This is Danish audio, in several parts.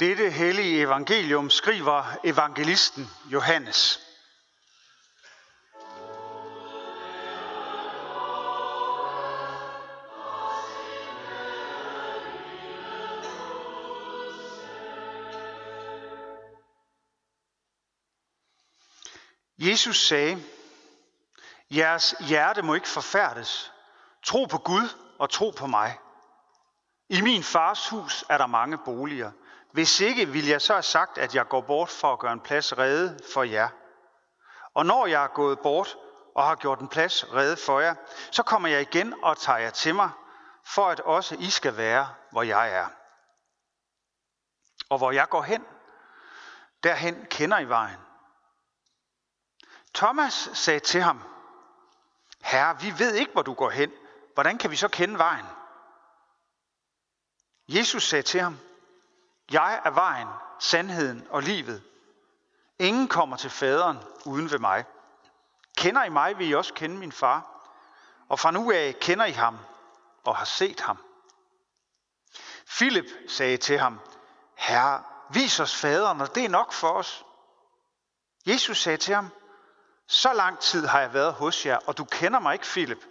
Dette hellige evangelium skriver evangelisten Johannes. Jesus sagde, jeres hjerte må ikke forfærdes. Tro på Gud og tro på mig. I min fars hus er der mange boliger. Hvis ikke, vil jeg så have sagt, at jeg går bort for at gøre en plads rede for jer. Og når jeg er gået bort og har gjort en plads rede for jer, så kommer jeg igen og tager jer til mig, for at også I skal være, hvor jeg er. Og hvor jeg går hen, derhen kender I vejen. Thomas sagde til ham, Herre, vi ved ikke, hvor du går hen. Hvordan kan vi så kende vejen? Jesus sagde til ham, jeg er vejen, sandheden og livet. Ingen kommer til faderen uden ved mig. Kender I mig, vil I også kende min far. Og fra nu af kender I ham og har set ham. Philip sagde til ham, Herre, vis os faderen, og det er nok for os. Jesus sagde til ham, så lang tid har jeg været hos jer, og du kender mig ikke, Philip.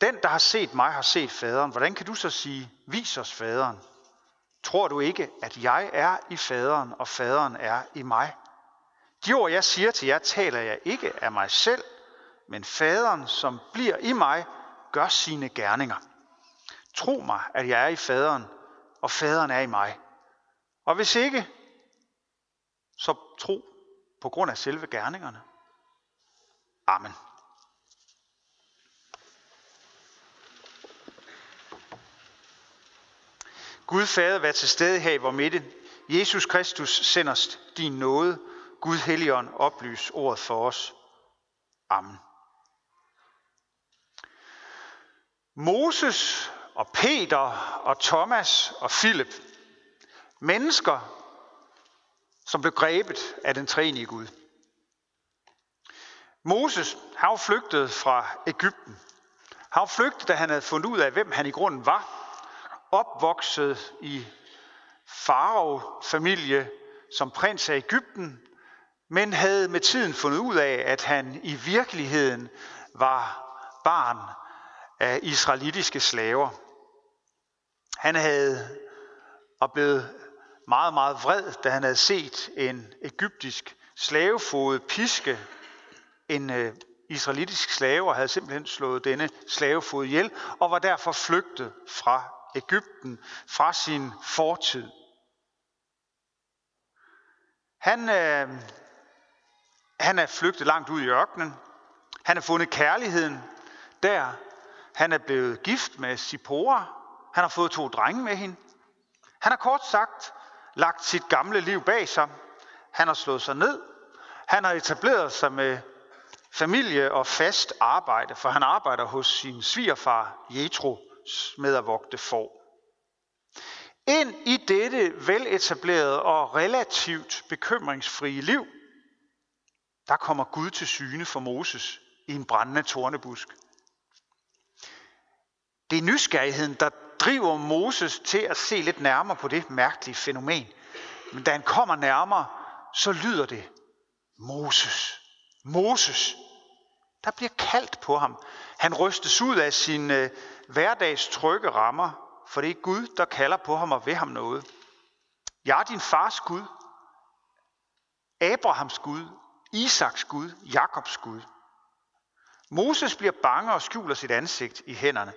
Den, der har set mig, har set faderen. Hvordan kan du så sige, vis os faderen? Tror du ikke, at jeg er i faderen, og faderen er i mig? De ord, jeg siger til jer, taler jeg ikke af mig selv, men faderen, som bliver i mig, gør sine gerninger. Tro mig, at jeg er i faderen, og faderen er i mig. Og hvis ikke, så tro på grund af selve gerningerne. Amen. Gud Fader, vær til stede her i vores midte. Jesus Kristus, send os din nåde. Gud Helligånd, oplys ordet for os. Amen. Moses og Peter og Thomas og Philip. Mennesker, som blev grebet af den treenige Gud. Moses, han var flygtet fra Ægypten. Han var flygtet, da han havde fundet ud af, hvem han i grunden var. Opvokset i farao-familie som prins af Ægypten, men havde med tiden fundet ud af, at han i virkeligheden var barn af israelitiske slaver. Han havde og blevet meget, meget vred, da han havde set en egyptisk slavefod piske en øh, israelitisk slave og havde simpelthen slået denne slavefod ihjel og var derfor flygtet fra Ægypten, fra sin fortid. Han, øh, han er flygtet langt ud i ørkenen. Han har fundet kærligheden der. Han er blevet gift med Sipora. Han har fået to drenge med hende. Han har kort sagt lagt sit gamle liv bag sig. Han har slået sig ned. Han har etableret sig med familie og fast arbejde, for han arbejder hos sin svigerfar Jetro med at vogte får. Ind i dette veletablerede og relativt bekymringsfrie liv, der kommer Gud til syne for Moses i en brændende tornebusk. Det er nysgerrigheden, der driver Moses til at se lidt nærmere på det mærkelige fænomen. Men da han kommer nærmere, så lyder det, Moses, Moses. Der bliver kaldt på ham. Han rystes ud af sin øh, hverdags trygge rammer, for det er Gud, der kalder på ham og ved ham noget. Jeg er din fars Gud, Abrahams Gud, Isaks Gud, Jakobs Gud. Moses bliver bange og skjuler sit ansigt i hænderne.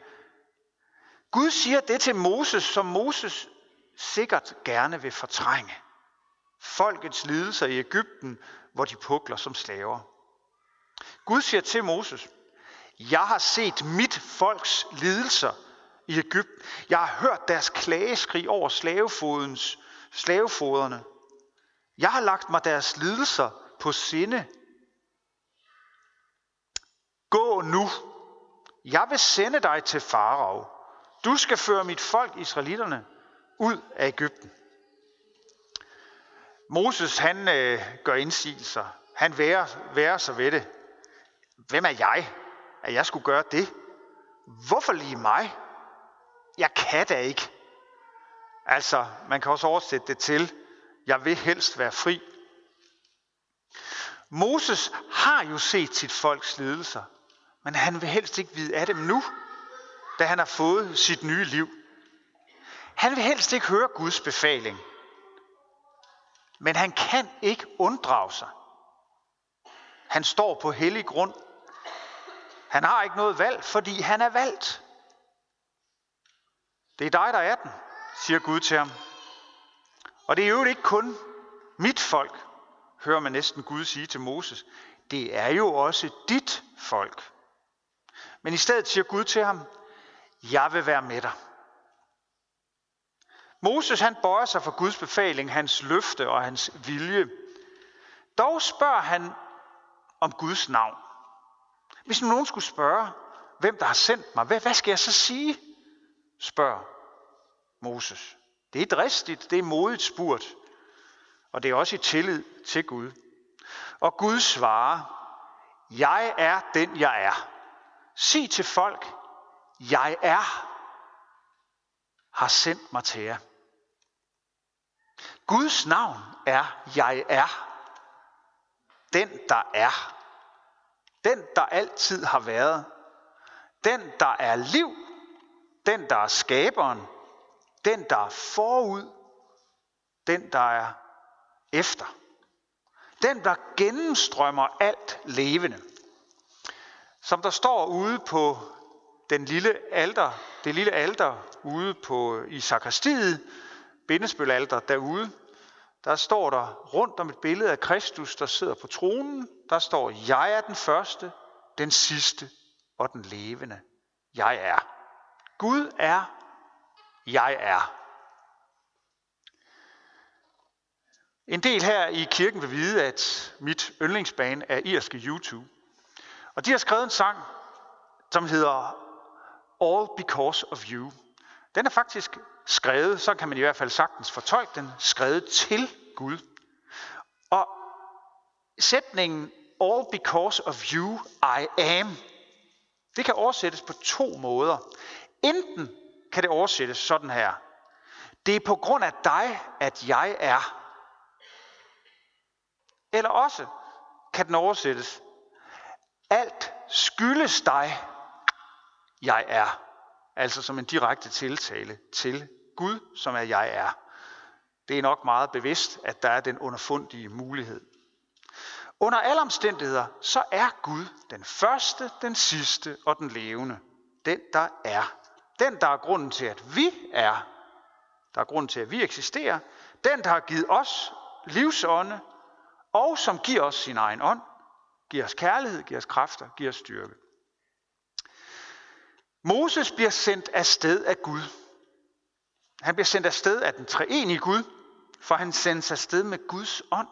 Gud siger det til Moses, som Moses sikkert gerne vil fortrænge. Folkets lidelser i Ægypten, hvor de pukler som slaver. Gud siger til Moses, jeg har set mit folks lidelser i Ægypten. Jeg har hørt deres klageskrig over slavefodens, slavefoderne. Jeg har lagt mig deres lidelser på sinde. Gå nu. Jeg vil sende dig til Farao. Du skal føre mit folk, israelitterne, ud af Ægypten. Moses, han øh, gør indsigelser. Han værer, værer sig ved det. Hvem er jeg, at jeg skulle gøre det? Hvorfor lige mig? Jeg kan da ikke. Altså, man kan også oversætte det til, jeg vil helst være fri. Moses har jo set sit folks lidelser, men han vil helst ikke vide af dem nu, da han har fået sit nye liv. Han vil helst ikke høre Guds befaling, men han kan ikke unddrage sig. Han står på hellig grund. Han har ikke noget valg, fordi han er valgt. Det er dig, der er den, siger Gud til ham. Og det er jo ikke kun mit folk, hører man næsten Gud sige til Moses. Det er jo også dit folk. Men i stedet siger Gud til ham, jeg vil være med dig. Moses han bøjer sig for Guds befaling, hans løfte og hans vilje. Dog spørger han om Guds navn. Hvis nogen skulle spørge, hvem der har sendt mig, hvad, hvad skal jeg så sige? Spørger Moses. Det er dristigt, det er modigt spurgt, og det er også i tillid til Gud. Og Gud svarer, jeg er den, jeg er. Sig til folk, jeg er, har sendt mig til jer. Guds navn er, jeg er. Den, der er. Den, der altid har været. Den, der er liv. Den, der er skaberen. Den, der er forud. Den, der er efter. Den, der gennemstrømmer alt levende. Som der står ude på den lille alter, det lille alter ude på, i sakristiet, bindespølalter derude, der står der rundt om et billede af Kristus, der sidder på tronen, der står, jeg er den første, den sidste og den levende. Jeg er. Gud er, jeg er. En del her i kirken vil vide, at mit yndlingsbane er irske YouTube. Og de har skrevet en sang, som hedder All Because of You. Den er faktisk skrevet, så kan man i hvert fald sagtens fortolke den, skrevet til Gud. Og sætningen All because of you I am, det kan oversættes på to måder. Enten kan det oversættes sådan her. Det er på grund af dig, at jeg er. Eller også kan den oversættes. Alt skyldes dig, jeg er. Altså som en direkte tiltale til Gud, som er jeg er. Det er nok meget bevidst, at der er den underfundige mulighed. Under alle omstændigheder, så er Gud den første, den sidste og den levende. Den, der er. Den, der er grunden til, at vi er. Der er grunden til, at vi eksisterer. Den, der har givet os livsånde, og som giver os sin egen ånd, giver os kærlighed, giver os kræfter, giver os styrke. Moses bliver sendt afsted af Gud. Han bliver sendt afsted af den treenige Gud, for han sendes afsted med Guds ånd.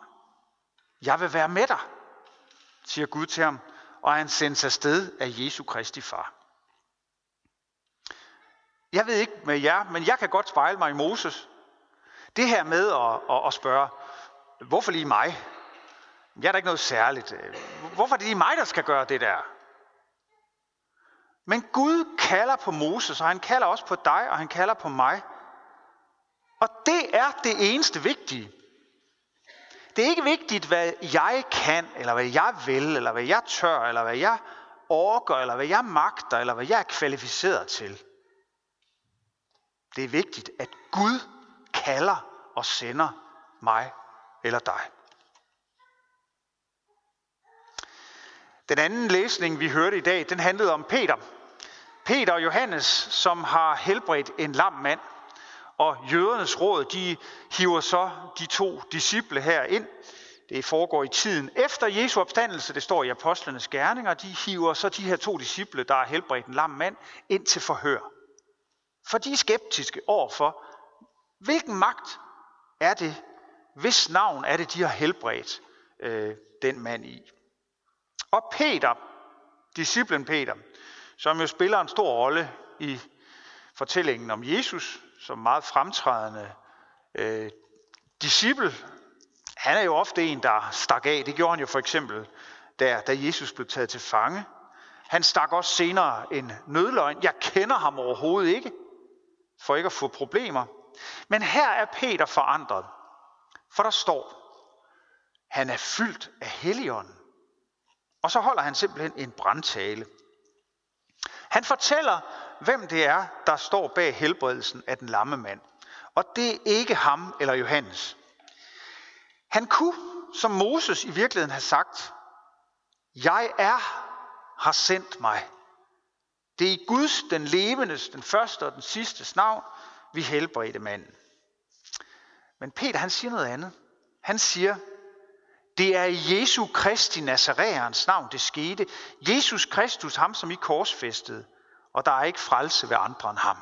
Jeg vil være med dig, siger Gud til ham, og han sendes afsted af Jesu Kristi far. Jeg ved ikke med jer, men jeg kan godt spejle mig i Moses. Det her med at, at, at spørge, hvorfor lige mig? Jeg er da ikke noget særligt. Hvorfor er det lige mig, der skal gøre det der? Men Gud kalder på Moses, og han kalder også på dig, og han kalder på mig. Og det er det eneste vigtige. Det er ikke vigtigt, hvad jeg kan, eller hvad jeg vil, eller hvad jeg tør, eller hvad jeg orker, eller hvad jeg magter, eller hvad jeg er kvalificeret til. Det er vigtigt, at Gud kalder og sender mig eller dig. Den anden læsning, vi hørte i dag, den handlede om Peter. Peter og Johannes, som har helbredt en lam mand. Og jødernes råd, de hiver så de to disciple her ind. Det foregår i tiden efter Jesu opstandelse, det står i apostlenes gerninger, de hiver så de her to disciple, der er helbredt en lam mand, ind til forhør. For de er skeptiske overfor, hvilken magt er det, hvis navn er det, de har helbredt øh, den mand i. Og Peter, disciplen Peter, som jo spiller en stor rolle i fortællingen om Jesus, som meget fremtrædende øh, disciple. Han er jo ofte en, der stak af. Det gjorde han jo for eksempel, der, da Jesus blev taget til fange. Han stak også senere en nødløgn. Jeg kender ham overhovedet ikke, for ikke at få problemer. Men her er Peter forandret, for der står, han er fyldt af Helligånden. Og så holder han simpelthen en brandtale. Han fortæller, hvem det er, der står bag helbredelsen af den lamme mand. Og det er ikke ham eller Johannes. Han kunne, som Moses i virkeligheden har sagt, jeg er, har sendt mig. Det er i Guds, den levendes, den første og den sidste navn, vi helbredte manden. Men Peter han siger noget andet. Han siger, det er i Jesu Kristi Nazareans navn, det skete. Jesus Kristus, ham som I korsfæstede, og der er ikke frelse ved andre end ham.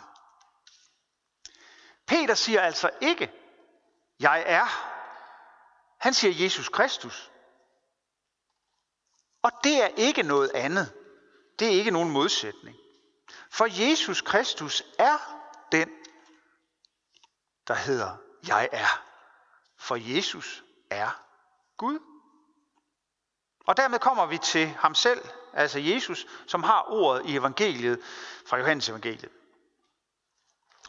Peter siger altså ikke, jeg er. Han siger Jesus Kristus. Og det er ikke noget andet. Det er ikke nogen modsætning. For Jesus Kristus er den, der hedder jeg er. For Jesus er Gud. Og dermed kommer vi til ham selv, altså Jesus, som har ordet i evangeliet fra Johannes evangeliet.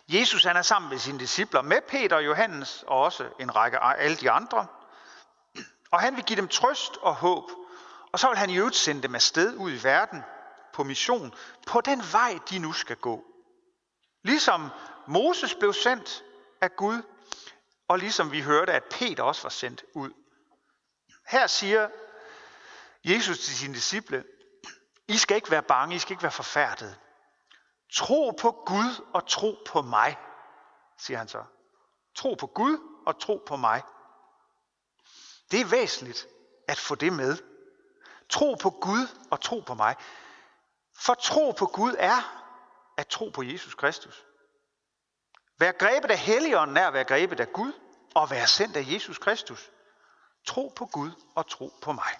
Jesus han er sammen med sine discipler, med Peter og Johannes og også en række af alle de andre. Og han vil give dem trøst og håb. Og så vil han i øvrigt sende dem afsted ud i verden på mission, på den vej, de nu skal gå. Ligesom Moses blev sendt af Gud, og ligesom vi hørte, at Peter også var sendt ud. Her siger Jesus til sine disciple, I skal ikke være bange, I skal ikke være forfærdet. Tro på Gud og tro på mig, siger han så. Tro på Gud og tro på mig. Det er væsentligt at få det med. Tro på Gud og tro på mig. For tro på Gud er at tro på Jesus Kristus. Vær grebet af Helligånden er at være grebet af Gud og være sendt af Jesus Kristus. Tro på Gud og tro på mig.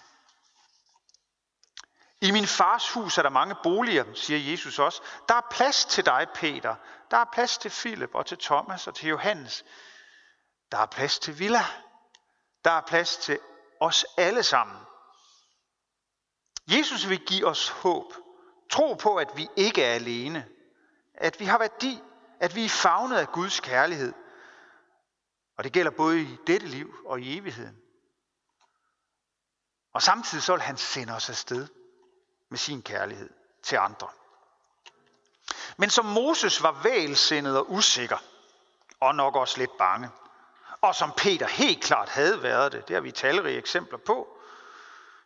I min fars hus er der mange boliger, siger Jesus også. Der er plads til dig, Peter. Der er plads til Philip og til Thomas og til Johannes. Der er plads til Villa. Der er plads til os alle sammen. Jesus vil give os håb. Tro på, at vi ikke er alene. At vi har værdi. At vi er fagnet af Guds kærlighed. Og det gælder både i dette liv og i evigheden. Og samtidig så vil han sende os afsted med sin kærlighed til andre. Men som Moses var vælsindet og usikker, og nok også lidt bange, og som Peter helt klart havde været det, det har vi talrige eksempler på,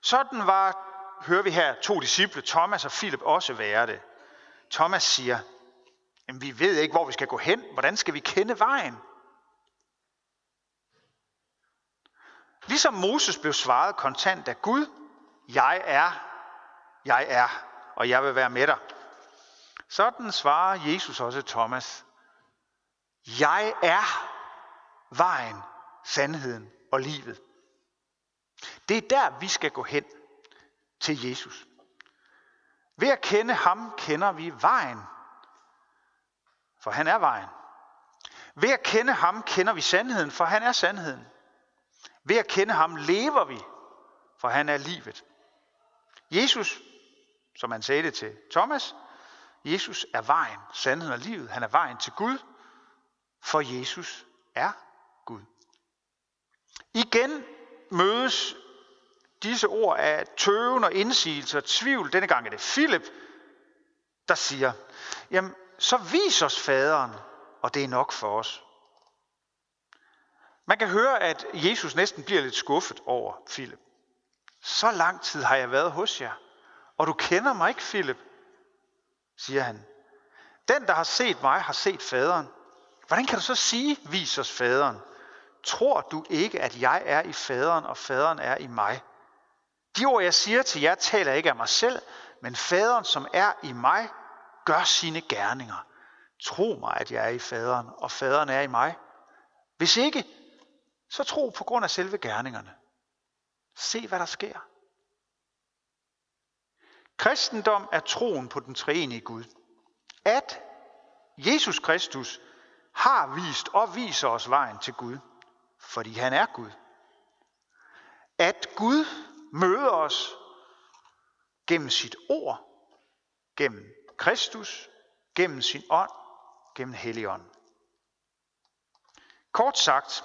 sådan var, hører vi her, to disciple, Thomas og Philip, også være det. Thomas siger, jamen vi ved ikke, hvor vi skal gå hen. Hvordan skal vi kende vejen? Ligesom Moses blev svaret kontant af Gud, jeg er, jeg er, og jeg vil være med dig. Sådan svarer Jesus også Thomas. Jeg er vejen, sandheden og livet. Det er der, vi skal gå hen til Jesus. Ved at kende ham, kender vi vejen. For han er vejen. Ved at kende ham, kender vi sandheden, for han er sandheden. Ved at kende ham lever vi, for han er livet. Jesus, som han sagde det til Thomas, Jesus er vejen, sandheden og livet. Han er vejen til Gud, for Jesus er Gud. Igen mødes disse ord af tøven og indsigelse og tvivl. Denne gang er det Philip, der siger, jamen så vis os faderen, og det er nok for os. Man kan høre, at Jesus næsten bliver lidt skuffet over Philip. Så lang tid har jeg været hos jer, og du kender mig ikke, Philip, siger han. Den, der har set mig, har set faderen. Hvordan kan du så sige, vis os faderen? Tror du ikke, at jeg er i faderen, og faderen er i mig? De ord, jeg siger til jer, taler ikke af mig selv, men faderen, som er i mig, gør sine gerninger. Tro mig, at jeg er i faderen, og faderen er i mig. Hvis ikke, så tro på grund af selve gerningerne. Se, hvad der sker. Kristendom er troen på den treenige Gud. At Jesus Kristus har vist og viser os vejen til Gud, fordi han er Gud. At Gud møder os gennem sit ord, gennem Kristus, gennem sin ånd, gennem Helligånden. Kort sagt,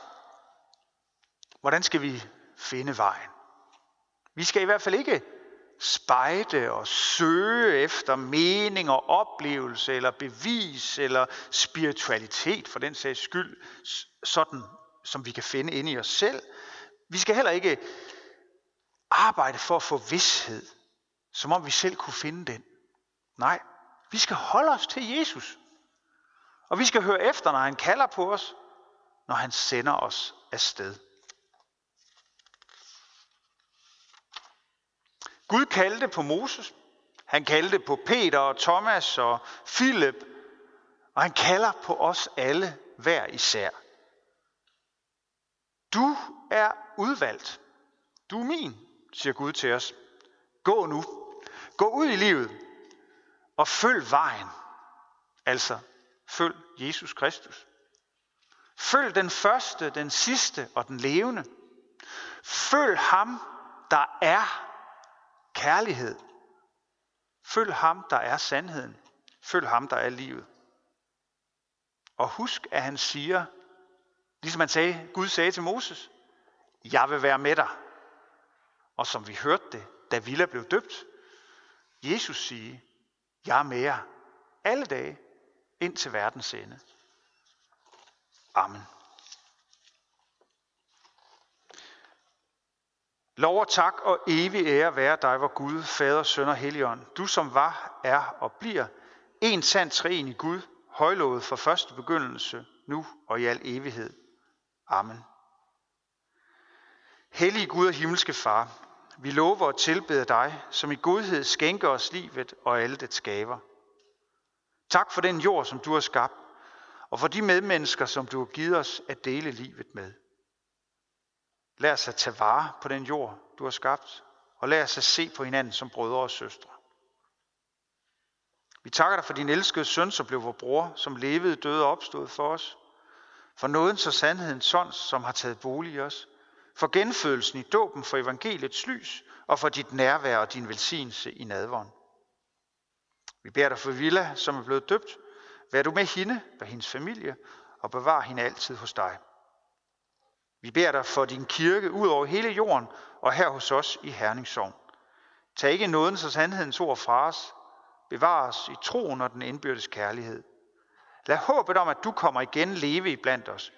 hvordan skal vi finde vejen? Vi skal i hvert fald ikke spejde og søge efter mening og oplevelse eller bevis eller spiritualitet for den sags skyld, sådan som vi kan finde inde i os selv. Vi skal heller ikke arbejde for at få vidshed, som om vi selv kunne finde den. Nej, vi skal holde os til Jesus. Og vi skal høre efter, når han kalder på os, når han sender os afsted. Gud kaldte på Moses. Han kaldte på Peter og Thomas og Philip. Og han kalder på os alle hver især. Du er udvalgt. Du er min, siger Gud til os. Gå nu. Gå ud i livet og følg vejen. Altså, følg Jesus Kristus. Følg den første, den sidste og den levende. Følg ham, der er kærlighed. Følg ham, der er sandheden. Følg ham, der er livet. Og husk, at han siger, ligesom han sagde, Gud sagde til Moses, jeg vil være med dig. Og som vi hørte det, da Villa blev døbt, Jesus sige, jeg er med jer alle dage ind til verdens ende. Amen. Lov og tak og evig ære være dig, hvor Gud, Fader, Søn og Helligånd, du som var, er og bliver en sand træen i Gud, højlovet fra første begyndelse, nu og i al evighed. Amen. Hellige Gud og himmelske Far, vi lover og tilbeder dig, som i godhed skænker os livet og alle det skaber. Tak for den jord, som du har skabt, og for de medmennesker, som du har givet os at dele livet med. Lad os at tage vare på den jord, du har skabt, og lad os at se på hinanden som brødre og søstre. Vi takker dig for din elskede søn, som blev vores bror, som levede, døde og opstod for os. For nådens og sandhedens sons, som har taget bolig i os. For genfødelsen i dåben, for evangeliets lys, og for dit nærvær og din velsignelse i nadvånd. Vi beder dig for Villa, som er blevet døbt. Vær du med hende, vær hendes familie, og bevar hende altid hos dig. Vi beder dig for din kirke ud over hele jorden og her hos os i Herningssovn. Tag ikke nådens og sandhedens ord fra os. Bevar os i troen og den indbyrdes kærlighed. Lad håbet om, at du kommer igen leve i blandt os.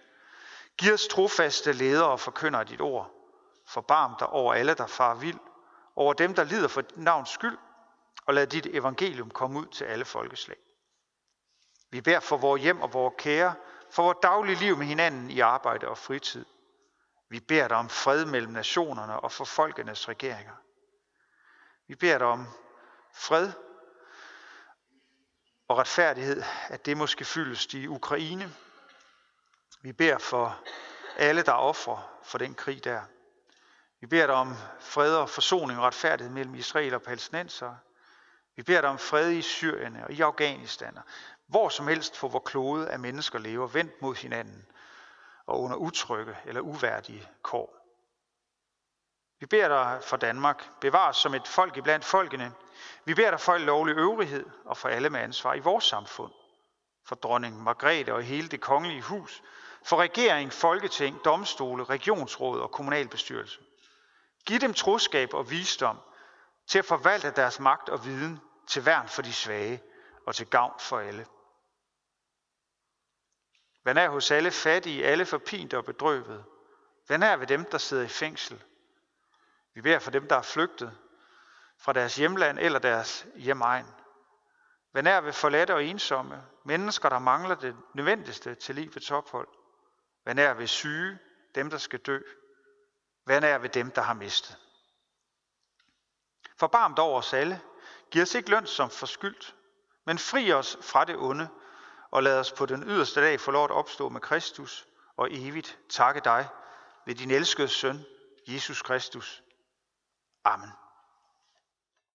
Giv os trofaste ledere og forkynder dit ord. Forbarm dig over alle, der far vild, over dem, der lider for dit navns skyld, og lad dit evangelium komme ud til alle folkeslag. Vi beder for vores hjem og vores kære, for vores daglige liv med hinanden i arbejde og fritid. Vi beder dig om fred mellem nationerne og for folkenes regeringer. Vi beder dig om fred og retfærdighed, at det måske fyldes i Ukraine. Vi beder for alle, der offer for den krig der. Vi beder dig om fred og forsoning og retfærdighed mellem Israel og palæstinenser. Vi beder dig om fred i Syrien og i Afghanistan. Hvor som helst på hvor klode af mennesker lever vendt mod hinanden og under utrygge eller uværdige kår. Vi beder dig for Danmark. Bevar os som et folk iblandt folkene. Vi beder dig for lovlig øvrighed og for alle med ansvar i vores samfund. For dronning Margrethe og hele det kongelige hus. For regering, folketing, domstole, regionsråd og kommunalbestyrelse. Giv dem troskab og visdom til at forvalte deres magt og viden til værn for de svage og til gavn for alle. Vær nær hos alle fattige, alle forpinte og bedrøvede. Vær nær ved dem, der sidder i fængsel. Vi beder for dem, der er flygtet fra deres hjemland eller deres hjemegn. Vær nær ved forladte og ensomme, mennesker, der mangler det nødvendigste til livets ophold. Vær nær ved syge, dem, der skal dø. Vær nær ved dem, der har mistet. Forbarmt over os alle. Giv os ikke løn som forskyldt, men fri os fra det onde, og lad os på den yderste dag få lov at opstå med Kristus og evigt takke dig ved din elskede søn, Jesus Kristus. Amen.